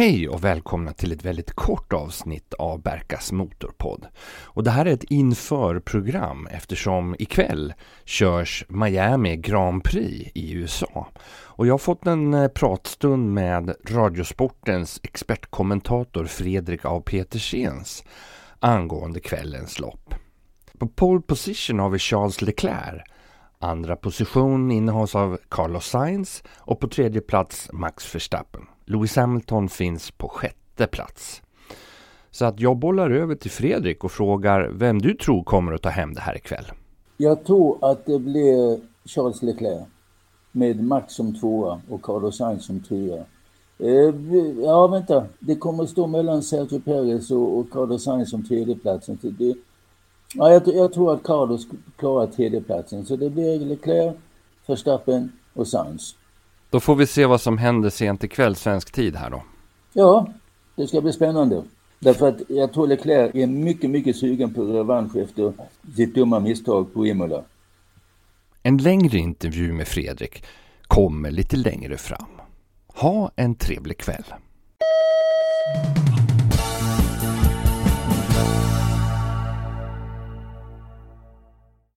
Hej och välkomna till ett väldigt kort avsnitt av Berkas Motorpodd. Och det här är ett införprogram eftersom ikväll körs Miami Grand Prix i USA. Och jag har fått en eh, pratstund med Radiosportens expertkommentator Fredrik A. Petersens angående kvällens lopp. På pole position har vi Charles Leclerc. Andra position innehas av Carlos Sainz och på tredje plats Max Verstappen. Lewis Hamilton finns på sjätte plats. Så att jag bollar över till Fredrik och frågar vem du tror kommer att ta hem det här ikväll. Jag tror att det blir Charles Leclerc med Max som tvåa och Carlos Sainz som trea. Eh, ja, vänta. Det kommer att stå mellan Sergio Perez och, Carlos Sainz som tredjeplatsen. Det, ja, jag, jag, tror att Carlos klarar tredjeplatsen. Så det blir Leclerc, Verstappen och Sainz. Då får vi se vad som händer sent ikväll svensk tid här då. Ja, det ska bli spännande. Därför att jag tror Leclerc är mycket, mycket sugen på revansch efter sitt dumma misstag på Imola. En längre intervju med Fredrik kommer lite längre fram. Ha en trevlig kväll.